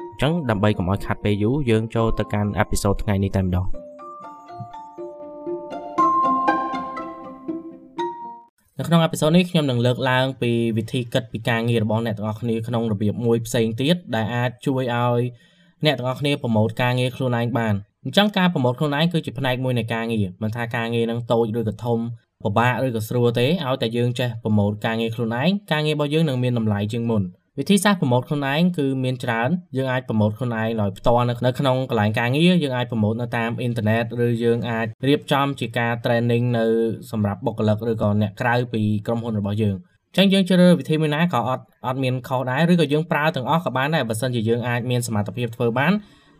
ញ្ចឹងដើម្បីកុំឲ្យខាត់ពេលយូរយើងចូលទៅកាន់អេពីសូតថ្ងៃនេះតែម្ដងនៅក្នុងអេពីសូតនេះខ្ញុំនឹងលើកឡើងពីវិធីគិតពីការងាររបស់អ្នកទាំងអស់គ្នាក្នុងរបៀបមួយផ្សេងទៀតដែលអាចជួយឲ្យអ្នកទាំងអស់គ្នាប្រម៉ូទការងារខ្លួនឯងបានអញ្ចឹងការប្រម៉ូទខ្លួនឯងគឺជាផ្នែកមួយនៃការងារមិនថាការងារនឹងតូចឬក៏ធំពិបាកឬក៏ស្រួលទេឲ្យតែយើងចេះប្រម៉ូទការងារខ្លួនឯងការងាររបស់យើងនឹងមានតម្លៃជាងមុន វិធីសាស្ត្រប្រម៉ូទខ្លួនឯងគឺមានច្រើនយើងអាចប្រម៉ូទខ្លួនឯងដោយផ្ទាល់នៅក្នុងកន្លែងការងារយើងអាចប្រម៉ូទនៅតាមអ៊ីនធឺណិតឬយើងអាចរៀបចំជាការ training នៅសម្រាប់បុគ្គលិកឬក៏អ្នកក្រៅពីក្រុមហ៊ុនរបស់យើងចឹងយើងជ្រើសរើសវិធីមួយណាក៏អត់អត់មានខុសដែរឬក៏យើងប្រើទាំងអស់ក៏បានដែរបើសិនជាយើងអាចមានសមត្ថភាពធ្វើបាន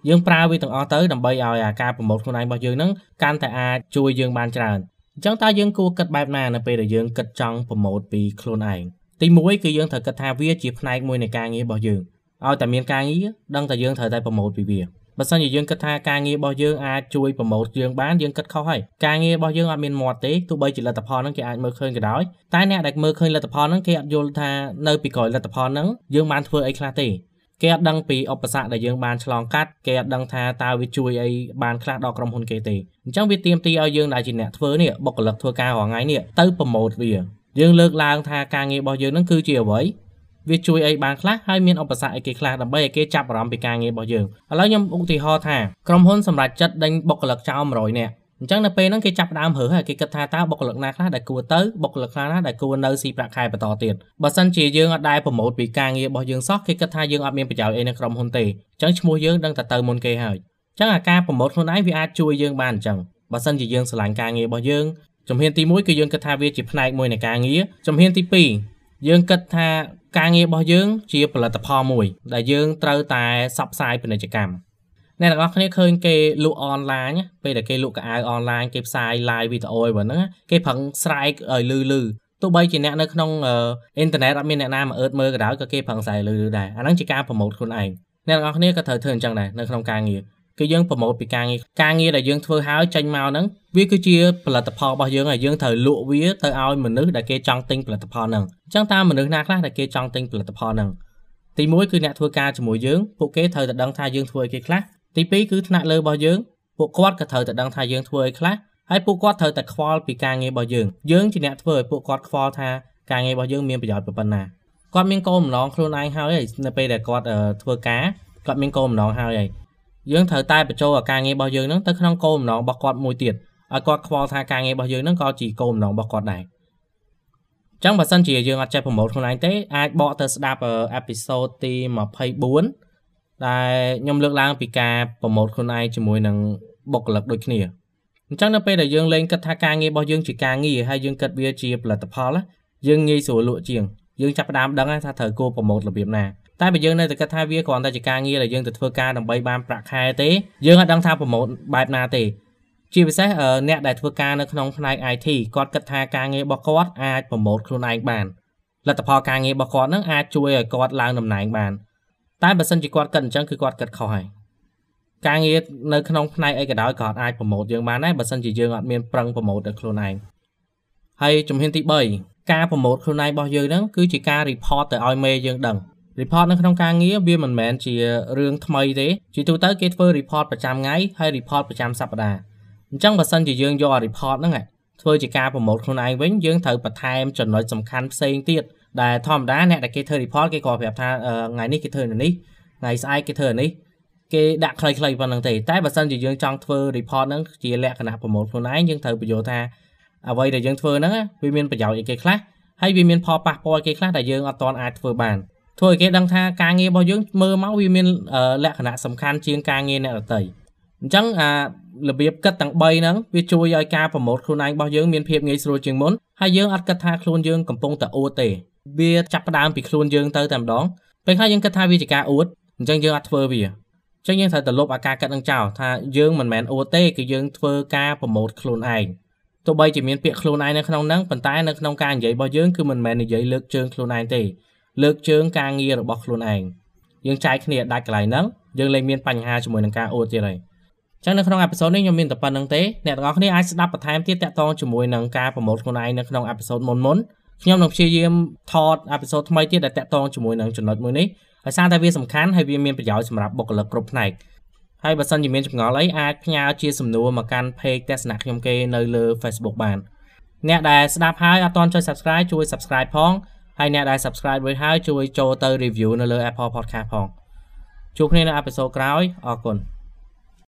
យើងប្រើវាទាំងអស់ទៅដើម្បីឲ្យអាការប្រម៉ូទខ្លួនឯងរបស់យើងហ្នឹងកាន់តែអាចជួយយើងបានច្រើនអញ្ចឹងតើយើងគួរគិតបែបណានៅពេលដែលយើងគិតចង់ប្រម៉ូទពីខ្លួនឯង ទី1គឺយើងត្រូវគិតថាវាជាផ្នែកមួយនៃការងាររបស់យើងឲ្យតែមានការងារដឹងតែយើងត្រូវតែប្រម៉ូទពីវាបើសិនជាយើងគិតថាការងាររបស់យើងអាចជួយប្រម៉ូទយើងបានយើងគិតខុសហើយការងាររបស់យើងអត់មានមាត់ទេទោះបីជាលទ្ធផលហ្នឹងគេអាចមើលឃើញក៏ដោយតែអ្នកដែលមើលឃើញលទ្ធផលហ្នឹងគេអត់យល់ថានៅពីក្រោយលទ្ធផលហ្នឹងយើងបានធ្វើអីខ្លះទេគេអត់ដឹងពីឧបសគ្គដែលយើងបានឆ្លងកាត់គេអត់ដឹងថាតើវាជួយអីបានខ្លះដល់ក្រុមហ៊ុនគេទេអញ្ចឹងវាទៀមទីឲ្យយើងដែលជាអ្នកធ្វើនេះបុគ្គលិកធ្វើការរាល់ថ្ងៃនេះទៅប្រម៉ូទវា យើងលើកឡើងថាការងាររបស់យើងនឹងគឺជាអ្វីវាជួយអីបានខ្លះហើយមានឧបសគ្គអីគេខ្លះដើម្បីឲ្យគេចាប់អារម្មណ៍ពីការងាររបស់យើងឥឡូវខ្ញុំឧទាហរណ៍ថាក្រុមហ៊ុនសម្រាប់ចិត្តដេញបុគ្គលិកចោល100នាក់អញ្ចឹងនៅពេលហ្នឹងគេចាប់ដើមរើសហើយគេគិតថាតើបុគ្គលិកណាខ្លះដែលគួរទៅបុគ្គលិកខ្លះណាដែលគួរនៅស៊ីប្រាក់ខែបន្តទៀតបើសិនជាយើងអត់ដែលប្រម៉ូទពីការងាររបស់យើងសោះគេគិតថាយើងអត់មានប្រយោជន៍អីនៅក្រុមហ៊ុនទេអញ្ចឹងឈ្មោះយើងដឹងតែទៅមុនគេហើយអញ្ចឹងអាការប្រម៉ូទខ្លួនឯងវាអាចជួយយើងបានអញ្ចឹងបើសិនជាយើងស្រឡាញ់ការងាររបស់យើង ជំហានទី1គឺយើងគិតថាវាជាផ្នែកមួយនៃការងារជំហានទី2យើងគិតថាការងាររបស់យើងជាផលិតផលមួយ ដែលយើងត្រូវតែសបផ្សាយពាណិជ្ជកម្មអ្នកទាំងអស់គ្នាឃើញគេលក់អនឡាញពេលដែលគេលក់កៅអៅអនឡាញគេផ្សាយ live វីដេអូអីហ្នឹងគេប្រឹងស្រែកឲ្យលឺលឺទោះបីជាអ្នកនៅក្នុងអ៊ីនធឺណិតអត់មានអ្នកណាមកអឺតមើលក៏ដោយក៏គេប្រឹងស្រែកលឺលឺដែរអាហ្នឹងជាការប្រម៉ូទខ្លួនឯងអ្នកទាំងអស់គ្នាក៏ត្រូវធ្វើអញ្ចឹងដែរនៅក្នុងការងារ គឺយើងប្រម៉ូទពីការងារការងារដែលយើងធ្វើហើយចេញមកហ្នឹងវាគឺជាផលិតផលរបស់យើងហើយយើងត្រូវលក់វាទៅឲ្យមនុស្សដែលគេចង់ទិញផលិតផលហ្នឹងអញ្ចឹងតើមនុស្សណាខ្លះដែលគេចង់ទិញផលិតផលហ្នឹងទី1គឺអ្នកធ្វើការជាមួយយើងពួកគេត្រូវតែដឹងថាយើងធ្វើអីគេខ្លះទី2គឺថ្នាក់លើរបស់យើងពួកគាត់ក៏ត្រូវតែដឹងថាយើងធ្វើអីខ្លះហើយពួកគាត់ត្រូវតែខ្វល់ពីការងាររបស់យើងយើងជាអ្នកធ្វើឲ្យពួកគាត់ខ្វល់ថាការងាររបស់យើងមានប្រយោជន៍ប៉ុណ្ណាគាត់មានគោលបំណងខ្លួនឯងហើយនៅពេលដែលគាត់ធ្វើការគាត់មានគោលបំណងហើយហើយ យើងត្រូវតែបញ្ចូលការងាររបស់យើងហ្នឹងទៅក្នុងគោលបំណងរបស់គាត់មួយទៀតឲ្យគាត់ខ្វល់ថាការងាររបស់យើងហ្នឹងក៏ជាគោលបំណងរបស់គាត់ដែរអញ្ចឹងបើសិនជាយើងអត់ចេះប្រម៉ូទខ្លួនឯងទេអាចបកទៅស្ដាប់អេពីសូតទី24ដែលខ្ញុំលើកឡើងពីការប្រម៉ូទខ្លួនឯងជាមួយនឹងបុគ្គលិកដូចគ្នាអញ្ចឹងនៅពេលដែលយើងលេងគិតថាការងាររបស់យើងជាការងារហើយយើងគិតវាជាផលិតផលយើងងាយស្រួលលក់ជាងយើងចាប់ផ្ដើមដឹងថាត្រូវគួរប្រម៉ូទរបៀបណា តែបើយើងនៅតែគិតថាវាគ្រាន់តែជាការងារដែលយើងទៅធ្វើការដើម្បីបានប្រាក់ខែទេយើងអត់ដឹងថាប្រម៉ូទបែបណាទេជាពិសេសអ្នកដែលធ្វើការនៅក្នុងផ្នែក IT គាត់គិតថាការងាររបស់គាត់អាចប្រម៉ូទខ្លួនឯងបានលទ្ធផលការងាររបស់គាត់នឹងអាចជួយឲ្យគាត់ឡើងតំណែងបានតែបើសិនជាគាត់គិតអញ្ចឹងគឺគាត់គិតខុសហើយការងារនៅក្នុងផ្នែកអីក៏ដោយក៏អាចប្រម៉ូទយើងបានដែរបើសិនជាយើងអត់មានប្រឹងប្រម៉ូទទៅខ្លួនឯងហើយជំហានទី3ការប្រម៉ូទខ្លួនឯងរបស់យើងហ្នឹងគឺជាការ report ទៅឲ្យមេយើងដឹង report នៅក្នុងការងារវាមិនមែនជារឿងថ្មីទេជាទូទៅគេធ្វើ report ប្រចាំថ្ងៃហើយ report ប្រចាំសប្តាហ៍អញ្ចឹងបើសិនជាយើងយក report ហ្នឹងធ្វើជាការប្រម៉ូទខ្លួនឯងវិញយើងត្រូវបន្ថែមចំណុចសំខាន់ផ្សេងទៀតដែលធម្មតាអ្នកដែលគេធ្វើ report គេក៏ប្រាប់ថាថ្ងៃនេះគេធ្វើនេះថ្ងៃស្អែកគេធ្វើនេះគេដាក់ខ្លីៗប៉ុណ្្នឹងទេតែបើសិនជាយើងចង់ធ្វើ report ហ្នឹងជាលក្ខណៈប្រម៉ូទខ្លួនឯងយើងត្រូវបញ្យល់ថាអ្វីដែលយើងធ្វើហ្នឹងវាមានប្រយោជន៍អីគេខ្លះហើយវាមានផលប៉ះពាល់គេខ្លះដែលយើងអត់ទាន់អាចធ្វើបាន ធ្វើឲ្យគេដឹងថាការងាររបស់យើងមើលមកវាមានលក្ខណៈសំខាន់ជាងការងារអ្នកដទៃអញ្ចឹងអារបៀបគិតទាំង3ហ្នឹងវាជួយឲ្យការប្រម៉ូទខ្លួនឯងរបស់យើងមានភាពងាយស្រួលជាងមុនហើយយើងអត់គិតថាខ្លួនយើងកំពុងតែអួតទេវាចាប់ផ្ដើមពីខ្លួនយើងទៅតែម្ដងពេលខ្លះយើងគិតថាវាជាការអួតអញ្ចឹងយើងអត់ធ្វើវាអញ្ចឹងយើងត្រូវទៅលុបអាការកាត់នឹងចោលថាយើងមិនមែនអួតទេគឺយើងធ្វើការប្រម៉ូទខ្លួនឯងទោះបីជាមានពាក្យខ្លួនឯងនៅក្នុងហ្នឹងប៉ុន្តែនៅក្នុងការនិយាយរបស់យើងគឺមិនមែននិយាយលើកជើងខ្លួនឯងទេ លើកជើងការងាររបស់ខ្លួនឯងយើងចែកគ្នាដាច់កន្លែងហ្នឹងយើងលែងមានបញ្ហាជាមួយនឹងការអួតទៀតហើយចឹងនៅក្នុងអេពីសូតនេះខ្ញុំមានតែប៉ុណ្្នឹងទេអ្នកទាំងអស់គ្នាអាចស្ដាប់បន្ថែមទៀតតាក់ទងជាមួយនឹងការប្រម៉ូទខ្លួនឯងនៅក្នុងអេពីសូតមុនមុនខ្ញុំនឹងព្យាយាមថតអេពីសូតថ្មីទៀតដែលតាក់ទងជាមួយនឹងចំណុចមួយនេះដោយសារតែវាសំខាន់ហើយវាមានប្រយោជន៍សម្រាប់បុគ្គលិកគ្រប់ផ្នែកហើយបើសិនជាមានចម្ងល់អីអាចផ្ញើជាសំណួរមកកាន់ page ទស្សនៈខ្ញុំគេនៅលើ Facebook បានអ្នកដែលស្ដាប់ហើយអត់ទាន់ចុច Subscribe ជួយ Subscribe ផង ហើយអ្នកដែល Subscribe រួចហើយជួយចូលទៅ review នៅលើ Apple Podcast ផងជួបគ្នានៅអេពីសូតក្រោយអរគុណ